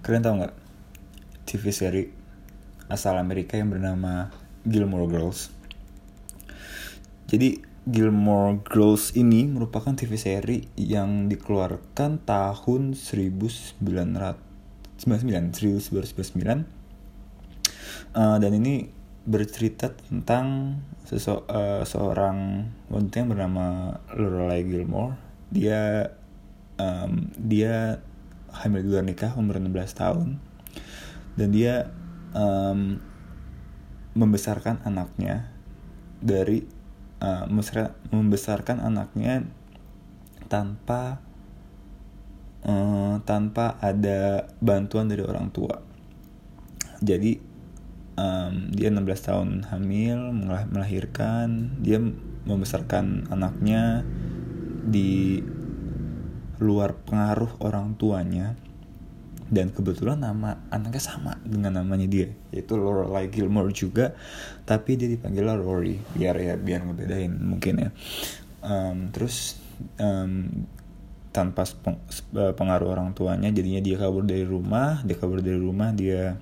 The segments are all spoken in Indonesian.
Kalian tahu nggak? TV seri asal Amerika yang bernama Gilmore Girls? Jadi Gilmore Girls ini merupakan TV seri yang dikeluarkan tahun 1999 1999 uh, dan ini bercerita tentang seso uh, seorang wanita yang bernama Lorelai Gilmore. Dia um, dia hamil di luar nikah umur 16 tahun. Dan dia um, membesarkan anaknya dari uh, membesarkan anaknya tanpa uh, tanpa ada bantuan dari orang tua. Jadi um, dia 16 tahun hamil melahirkan dia membesarkan anaknya di luar pengaruh orang tuanya. Dan kebetulan nama anaknya sama dengan namanya dia yaitu Lorelai Gilmore juga. Tapi dia dipanggil Rory biar ya biar ngebedain mungkin ya. Um, terus um, tanpa pengaruh orang tuanya jadinya dia kabur dari rumah. Dia kabur dari rumah dia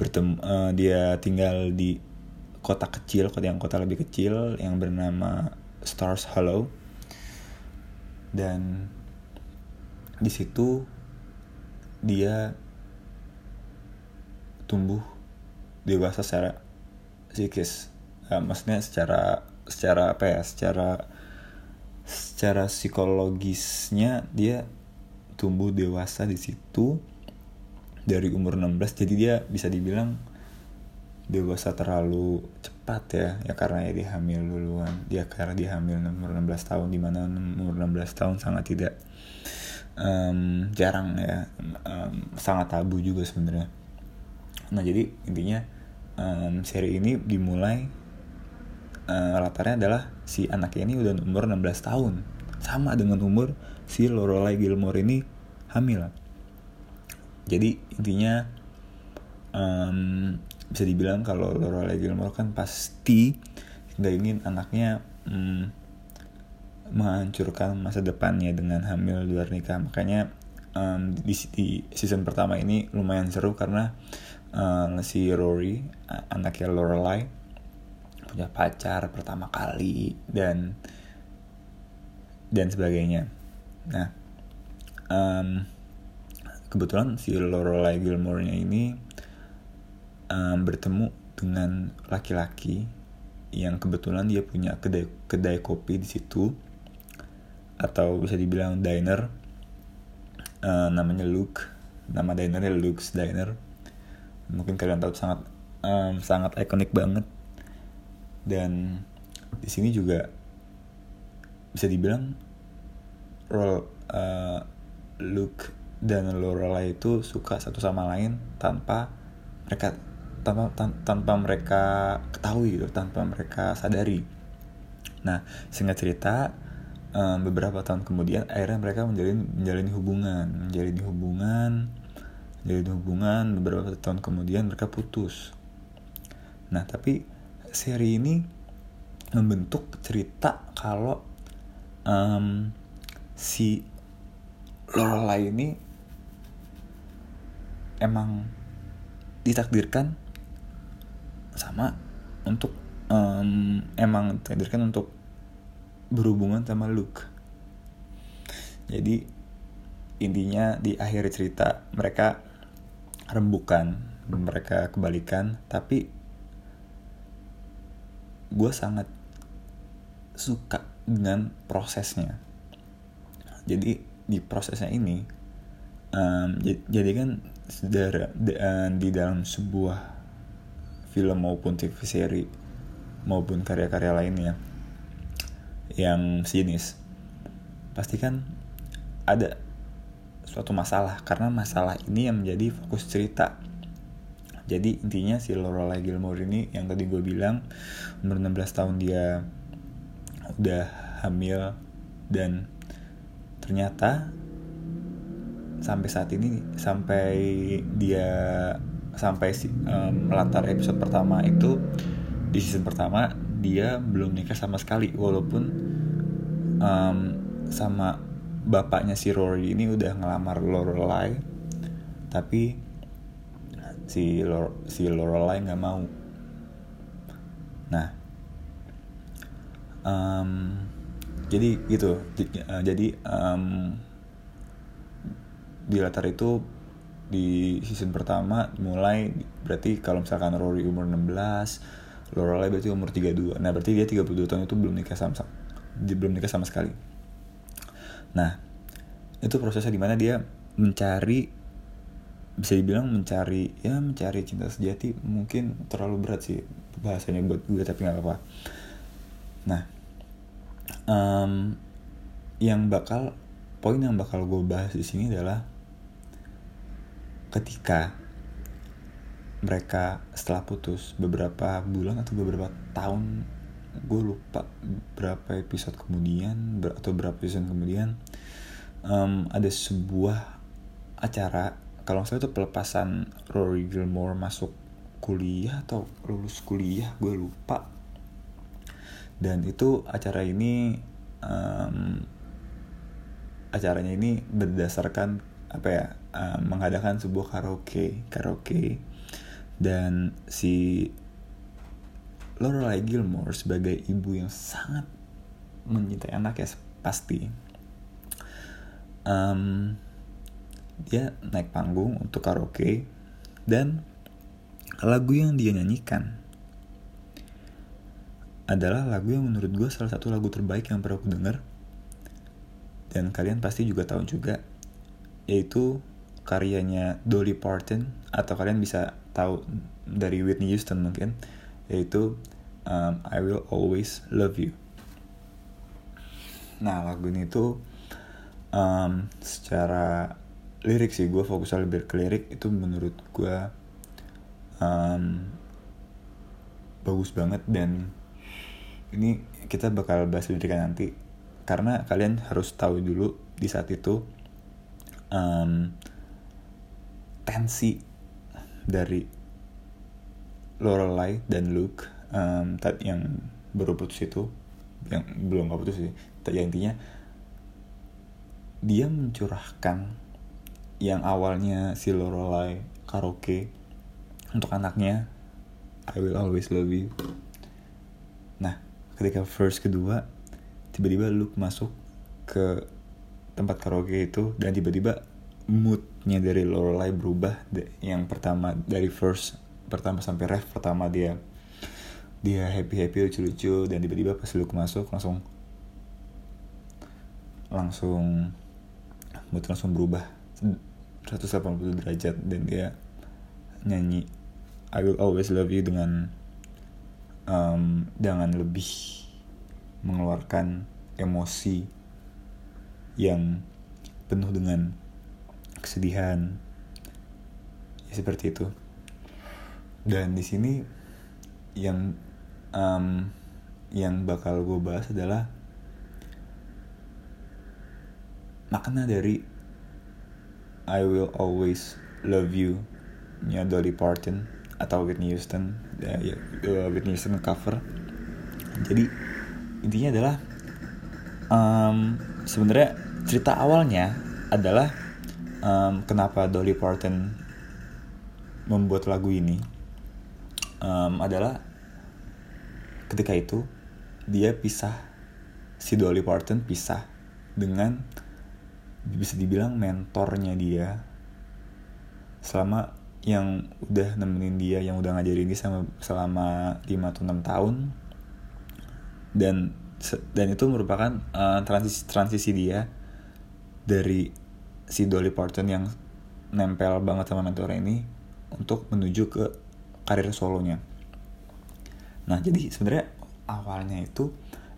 bertemu uh, dia tinggal di kota kecil kota yang kota lebih kecil yang bernama Stars Hollow dan di situ dia tumbuh dewasa secara psikis. Uh, maksudnya secara secara apa ya secara secara psikologisnya dia tumbuh dewasa di situ dari umur 16 jadi dia bisa dibilang dewasa terlalu cepat ya ya karena ya dia hamil duluan. Dia karena dia hamil umur 16 tahun di mana umur 16 tahun sangat tidak um, jarang ya um, sangat tabu juga sebenarnya. Nah jadi intinya um, seri ini dimulai uh, latarnya adalah si anaknya ini udah umur 16 tahun. Sama dengan umur si Lorelai Gilmore ini hamil. Jadi intinya um, bisa dibilang kalau Lorelai Gilmore kan pasti nggak ingin anaknya um, menghancurkan masa depannya dengan hamil luar nikah. Makanya um, di, di season pertama ini lumayan seru karena um, si Rory anaknya Lorelai punya pacar pertama kali dan dan sebagainya. Nah um, kebetulan si Lorelai Gilmore-nya ini um, bertemu dengan laki-laki yang kebetulan dia punya kedai kedai kopi di situ atau bisa dibilang diner. Uh, namanya Luke. Nama dinernya Luke's Diner. Mungkin kalian tahu sangat um, sangat ikonik banget. Dan di sini juga bisa dibilang role uh, Luke dan Lorelai itu suka satu sama lain tanpa mereka tanpa tan, tanpa mereka ketahui gitu tanpa mereka sadari. Nah singkat cerita um, beberapa tahun kemudian akhirnya mereka menjalin menjalin hubungan menjalin hubungan menjalin hubungan. Beberapa tahun kemudian mereka putus. Nah tapi seri ini membentuk cerita kalau um, si Lorelai ini emang ditakdirkan sama untuk um, emang ditakdirkan untuk berhubungan sama Luke jadi intinya di akhir cerita mereka rembukan mereka kebalikan tapi gue sangat suka dengan prosesnya. Jadi di prosesnya ini um, jadi kan di dalam sebuah film maupun TV seri maupun karya-karya lainnya yang sinis pasti kan ada suatu masalah karena masalah ini yang menjadi fokus cerita. Jadi intinya si Lorelai Gilmore ini yang tadi gue bilang umur 16 tahun dia udah hamil dan ternyata sampai saat ini sampai dia sampai um, latar episode pertama itu di season pertama dia belum nikah sama sekali. Walaupun um, sama bapaknya si Rory ini udah ngelamar Lorelai tapi si Lor si Lorelai nggak mau. Nah um, jadi gitu. Jadi um, di latar itu di season pertama mulai berarti kalau misalkan Rory umur 16 Lorelai berarti umur 32 nah berarti dia 32 tahun itu belum nikah sama dia belum nikah sama sekali. Nah itu prosesnya di mana dia mencari bisa dibilang mencari ya mencari cinta sejati mungkin terlalu berat sih bahasanya buat gue tapi nggak apa-apa. Nah um, yang bakal poin yang bakal gue bahas di sini adalah ketika mereka setelah putus beberapa bulan atau beberapa tahun gue lupa berapa episode kemudian atau berapa season kemudian um, ada sebuah acara kalau saya itu pelepasan Rory Gilmore masuk kuliah atau lulus kuliah gue lupa. Dan itu acara ini um, acaranya ini berdasarkan apa ya um, mengadakan sebuah karaoke karaoke. Dan si Lorelai Gilmore sebagai ibu yang sangat mencintai anaknya pasti. Um, dia naik panggung untuk karaoke dan lagu yang dia nyanyikan adalah lagu yang menurut gue salah satu lagu terbaik yang pernah aku denger dan kalian pasti juga tahu juga yaitu karyanya Dolly Parton atau kalian bisa tahu dari Whitney Houston mungkin yaitu um, I Will Always Love You. Nah lagu ini tuh um, secara lirik sih gue fokusnya lebih ke lirik itu menurut gue um, bagus banget dan ini kita bakal bahas liriknya nanti. Karena kalian harus tahu dulu di saat itu um, tensi dari Lorelai dan Luke um, yang baru putus itu yang belum gak putus sih ya intinya dia mencurahkan yang awalnya si Lorelai karaoke untuk anaknya I will always love you. Nah ketika first kedua tiba-tiba Luke masuk ke tempat karaoke itu dan tiba-tiba moodnya dari Lorelai berubah yang pertama dari first pertama sampai ref pertama dia dia happy happy lucu lucu dan tiba-tiba pas Luke masuk langsung langsung mood langsung berubah. 180 derajat dan dia nyanyi I will always love you dengan um, dengan lebih mengeluarkan emosi yang penuh dengan kesedihan. Ya seperti itu. Dan di sini yang um, yang bakal gue bahas adalah makna dari I Will Always Love You nya Dolly Parton atau Whitney Houston. Ya, ya, uh, Whitney Houston cover. Jadi intinya adalah um, sebenarnya cerita awalnya adalah um, kenapa Dolly Parton membuat lagu ini? Um, adalah ketika itu dia pisah si Dolly Parton pisah dengan bisa dibilang mentornya dia. Selama yang udah nemenin dia yang udah ngajarin dia sama selama 5 atau 6 tahun. Dan dan itu merupakan uh, transisi transisi dia dari si Dolly Parton yang nempel banget sama mentor ini untuk menuju ke karir solonya. Nah, jadi sebenarnya awalnya itu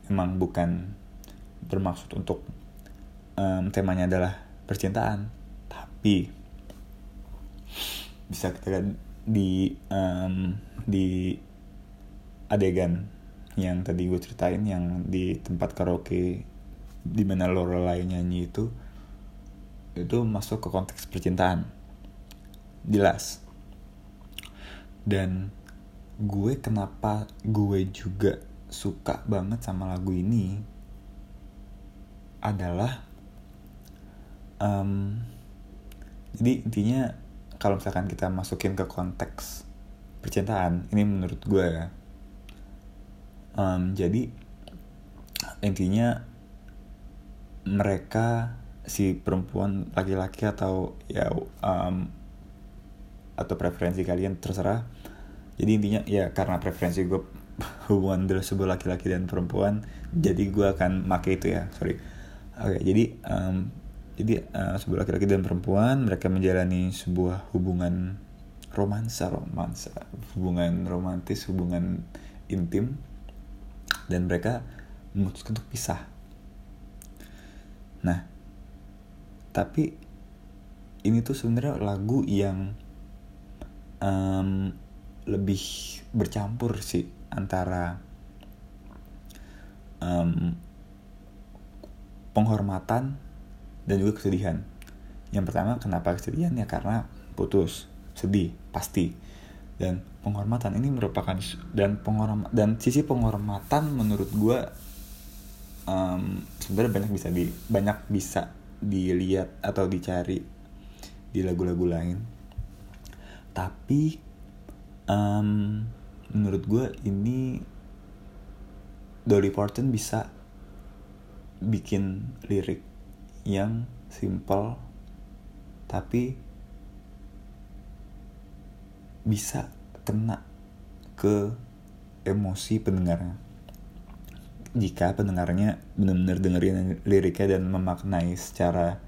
emang bukan bermaksud untuk um, temanya adalah percintaan tapi bisa kita lihat di um, di adegan yang tadi gue ceritain yang di tempat karaoke di mana Lorelai nyanyi itu itu masuk ke konteks percintaan. Jelas. Dan gue kenapa gue juga suka banget sama lagu ini adalah um, jadi intinya kalau misalkan kita masukin ke konteks percintaan ini menurut gue ya. Um, jadi intinya mereka si perempuan laki-laki atau ya um, atau preferensi kalian terserah. Jadi intinya ya karena preferensi gue hubungan sebuah laki-laki dan perempuan jadi gue akan make itu ya sorry. Oke okay, jadi um, jadi uh, sebuah laki-laki dan perempuan mereka menjalani sebuah hubungan romansa romansa hubungan romantis hubungan intim dan mereka memutuskan untuk pisah. Nah tapi ini tuh sebenarnya lagu yang um, lebih bercampur sih antara um, penghormatan dan juga kesedihan. Yang pertama kenapa kesedihan ya karena putus sedih pasti dan penghormatan ini merupakan dan penghormat dan sisi penghormatan menurut gue um, sebenarnya banyak bisa di banyak bisa dilihat atau dicari di lagu-lagu lain. Tapi um, menurut gue ini Dolly Parton bisa bikin lirik yang simple tapi bisa kena ke emosi pendengarnya jika pendengarnya benar-benar dengerin liriknya dan memaknai secara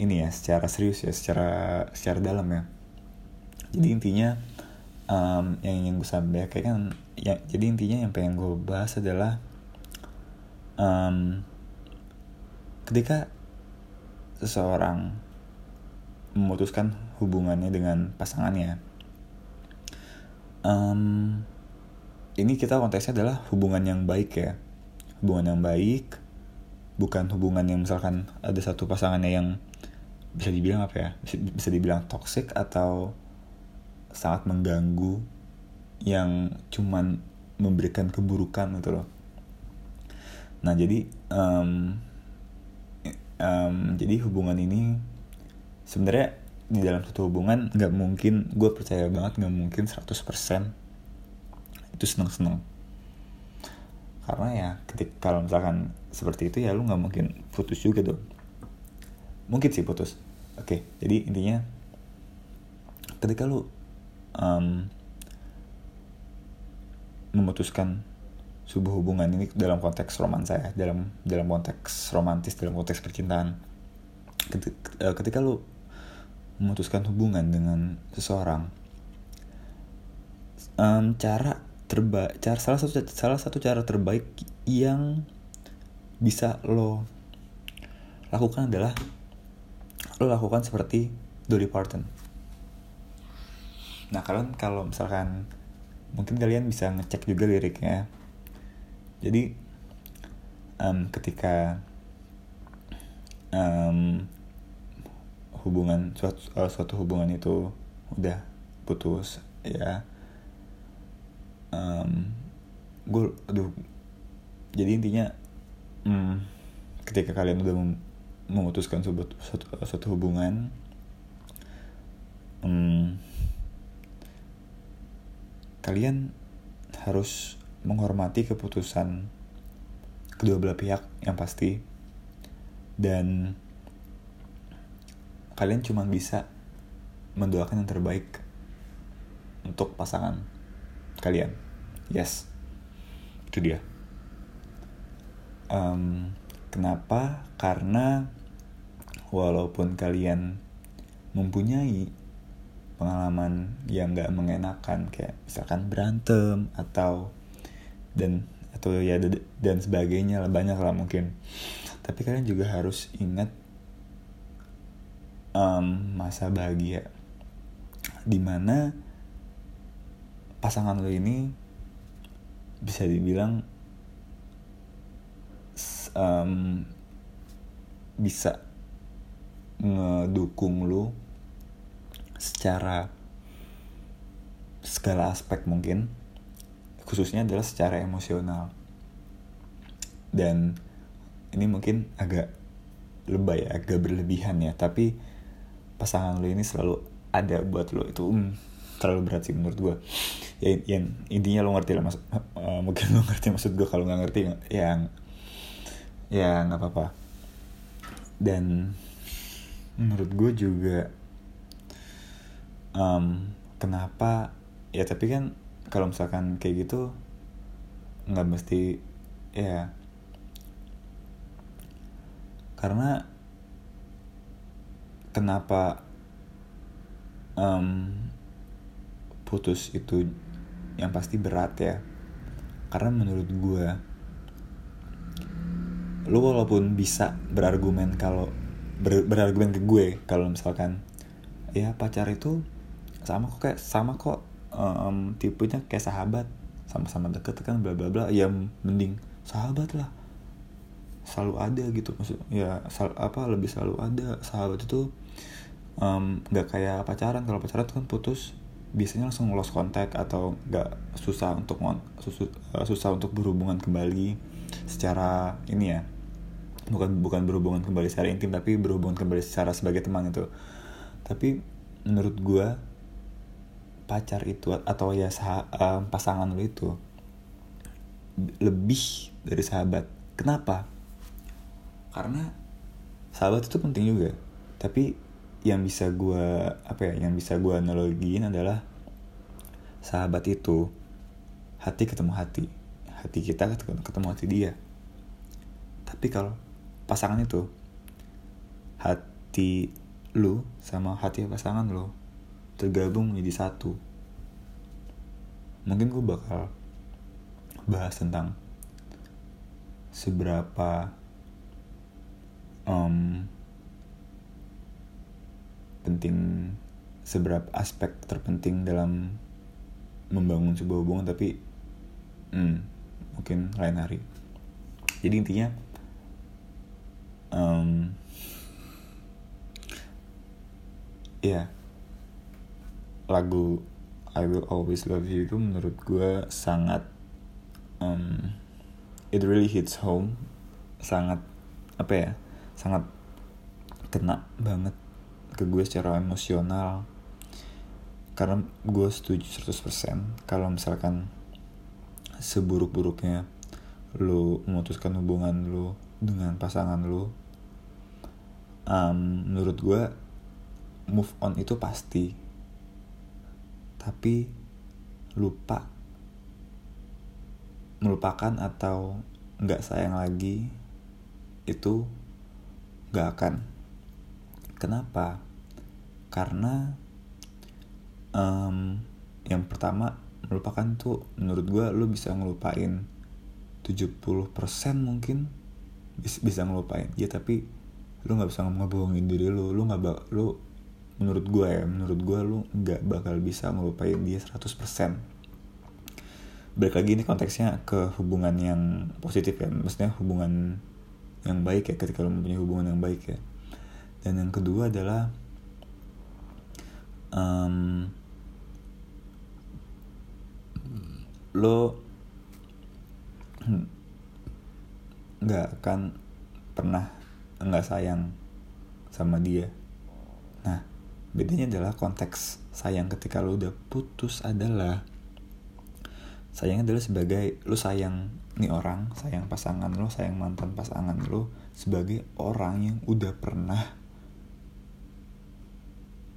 ini ya secara serius ya secara secara dalam ya. Jadi intinya um, yang ingin gue sampaikan ya jadi intinya yang pengen gue bahas adalah um, ketika seseorang memutuskan hubungannya dengan pasangannya um, ini kita konteksnya adalah hubungan yang baik ya. Hubungan yang baik bukan hubungan yang misalkan ada satu pasangannya yang bisa dibilang apa ya bisa, dibilang toxic atau sangat mengganggu yang cuman memberikan keburukan gitu loh. Nah jadi um, um, jadi hubungan ini sebenarnya di dalam satu hubungan nggak mungkin gue percaya banget nggak mungkin 100% itu seneng-seneng. Karena ya ketika kalau misalkan seperti itu ya lu nggak mungkin putus juga dong mungkin sih putus. Oke jadi intinya ketika lu um, memutuskan sebuah hubungan ini dalam konteks romansa ya dalam dalam konteks romantis dalam konteks percintaan ketika, ketika lu memutuskan hubungan dengan seseorang um, cara terbaik cara salah satu salah satu cara terbaik yang bisa lo lakukan adalah lo lakukan seperti Dolly Parton. Nah kalian kalau misalkan mungkin kalian bisa ngecek juga liriknya. Jadi um, ketika um, hubungan suatu, uh, suatu hubungan itu udah putus ya um, gue aduh. Jadi intinya um, ketika kalian udah mem memutuskan suatu, suatu, suatu hubungan um, kalian harus menghormati keputusan kedua belah pihak yang pasti. Dan kalian cuma bisa mendoakan yang terbaik untuk pasangan kalian. Yes. Itu dia. Um, kenapa? Karena walaupun kalian mempunyai pengalaman yang gak mengenakan kayak misalkan berantem atau dan atau ya dan sebagainya lah banyak lah mungkin. Tapi kalian juga harus ingat um, masa bahagia. Di mana pasangan lo ini bisa dibilang um, bisa ngedukung lo secara segala aspek mungkin khususnya adalah secara emosional. Dan ini mungkin agak lebay agak berlebihan ya tapi pasangan lo ini selalu ada buat lo. Itu um, terlalu berat sih menurut gue ya, ya intinya lo ngerti lah maksud uh, mungkin lo ngerti maksud gue kalau nggak ngerti yang ya nggak apa-apa. Dan menurut gue juga um, kenapa ya tapi kan kalau misalkan kayak gitu nggak mesti ya. Karena kenapa um, putus itu yang pasti berat ya. Karena menurut gue lu walaupun bisa berargumen kalau ber, berargumen ke gue kalau misalkan ya pacar itu sama kok kayak sama kok um, tipenya kayak sahabat sama-sama deket kan bla bla bla. Ya mending sahabat lah. Selalu ada gitu maksud ya sal, apa lebih selalu ada. Sahabat itu nggak um, kayak pacaran. Kalau pacaran tuh kan putus biasanya langsung lost kontak atau nggak susah untuk eh, susah untuk berhubungan kembali secara ini ya. Bukan bukan berhubungan kembali secara intim tapi berhubungan kembali secara sebagai teman itu. Tapi menurut gue pacar itu atau ya sah, pasangan lo itu lebih dari sahabat. Kenapa? Karena sahabat itu penting juga. Tapi yang bisa gue apa ya yang bisa gue analogiin adalah sahabat itu hati ketemu hati. Hati kita ketemu hati dia. Tapi kalau pasangan itu hati lu sama hati pasangan lu tergabung menjadi satu. Mungkin gue bakal bahas tentang seberapa um, penting seberapa aspek terpenting dalam membangun sebuah hubungan tapi hmm, mungkin lain hari. Jadi intinya um, ya yeah, lagu I Will Always Love You itu menurut gue sangat um, it really hits home sangat apa ya sangat kena banget ke gue secara emosional. Karena gue setuju 100% kalau misalkan seburuk-buruknya lo memutuskan hubungan lo dengan pasangan lo um, menurut gue move on itu pasti. Tapi lupa melupakan atau nggak sayang lagi itu nggak akan. Kenapa karena um, yang pertama melupakan tuh menurut gue lu bisa ngelupain 70% mungkin bisa, ngelupain. Ya tapi lu nggak bisa ngebohongin diri lu. Lu nggak lu menurut gue ya menurut gue lu nggak bakal bisa ngelupain dia 100% balik lagi ini konteksnya ke hubungan yang positif ya maksudnya hubungan yang baik ya ketika lu mempunyai hubungan yang baik ya. Dan yang kedua adalah um, lo nggak akan pernah nggak sayang sama dia. Nah bedanya adalah konteks sayang ketika lo udah putus adalah sayang adalah sebagai lo sayang nih orang sayang pasangan lo sayang mantan pasangan lo sebagai orang yang udah pernah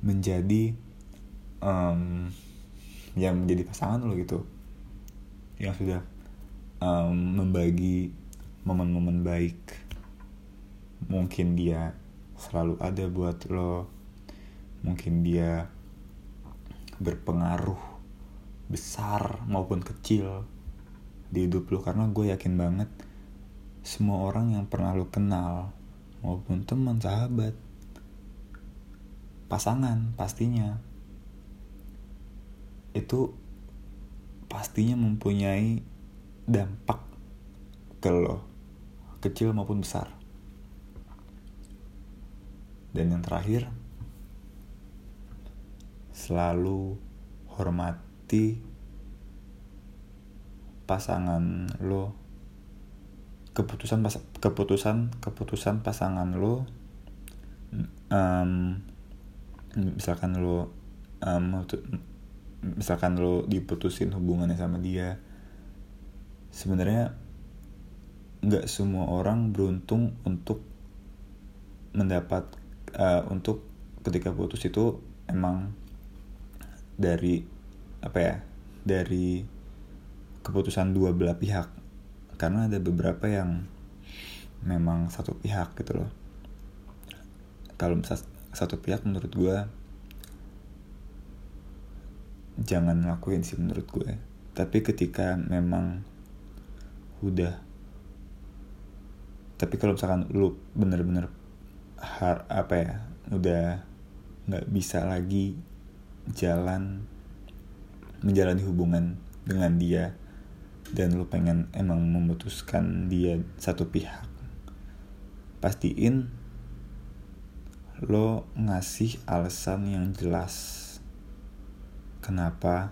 menjadi um, yang menjadi pasangan lo gitu. Yang sudah um, membagi momen-momen baik. Mungkin dia selalu ada buat lo. Mungkin dia berpengaruh besar maupun kecil di hidup lo. Karena gue yakin banget semua orang yang pernah lo kenal maupun teman sahabat pasangan pastinya itu pastinya mempunyai dampak ke lo kecil maupun besar. Dan yang terakhir, selalu hormati pasangan lo keputusan keputusan keputusan pasangan lo um, misalkan lo um, misalkan lo diputusin hubungannya sama dia sebenarnya nggak semua orang beruntung untuk mendapat uh, untuk ketika putus itu emang dari apa ya dari keputusan dua belah pihak. Karena ada beberapa yang memang satu pihak gitu loh. Kalau misal satu pihak menurut gue jangan ngelakuin sih menurut gue tapi ketika memang udah tapi kalau misalkan lu bener-bener har apa ya udah nggak bisa lagi jalan menjalani hubungan dengan dia dan lu pengen emang memutuskan dia satu pihak pastiin lo ngasih alasan yang jelas kenapa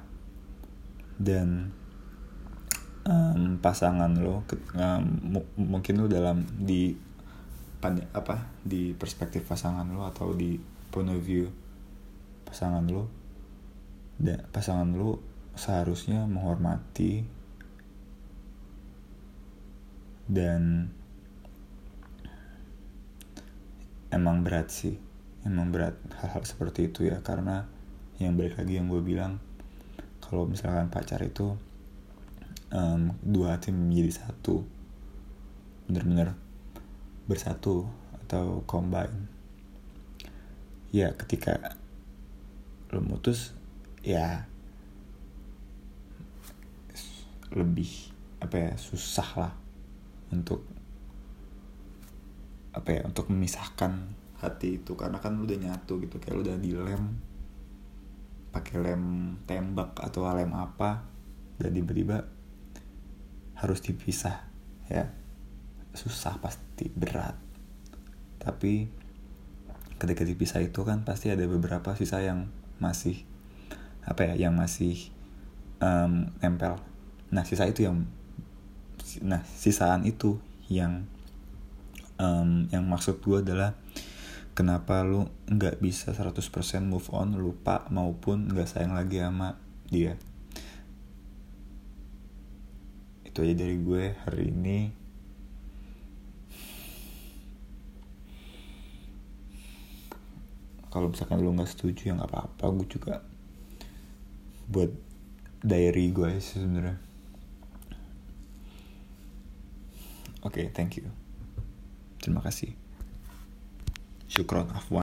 dan um, pasangan lo um, mungkin lo dalam di apa di perspektif pasangan lo atau di point of view pasangan lo dan pasangan lo seharusnya menghormati dan emang berat sih. Emang berat hal-hal seperti itu ya karena yang balik lagi yang gue bilang kalau misalkan pacar itu um, dua hati menjadi satu bener-bener bersatu atau combine. Ya ketika lo mutus ya lebih apa ya susah lah untuk apa ya untuk memisahkan hati itu. Karena kan lu udah nyatu gitu kayak lu udah dilem pakai lem tembak atau lem apa dan tiba-tiba harus dipisah ya. Susah pasti berat. Tapi ketika dipisah itu kan pasti ada beberapa sisa yang masih apa ya yang masih um, nempel. Nah sisa itu yang nah sisaan itu yang um, yang maksud gue adalah kenapa lu nggak bisa 100% move on lupa maupun nggak sayang lagi sama dia? Itu aja dari gue hari ini. Kalau misalkan lu nggak setuju ya nggak apa-apa. Gue juga buat diary gue sih sebenarnya. Oke okay, thank you terima kasih. Syukron afwan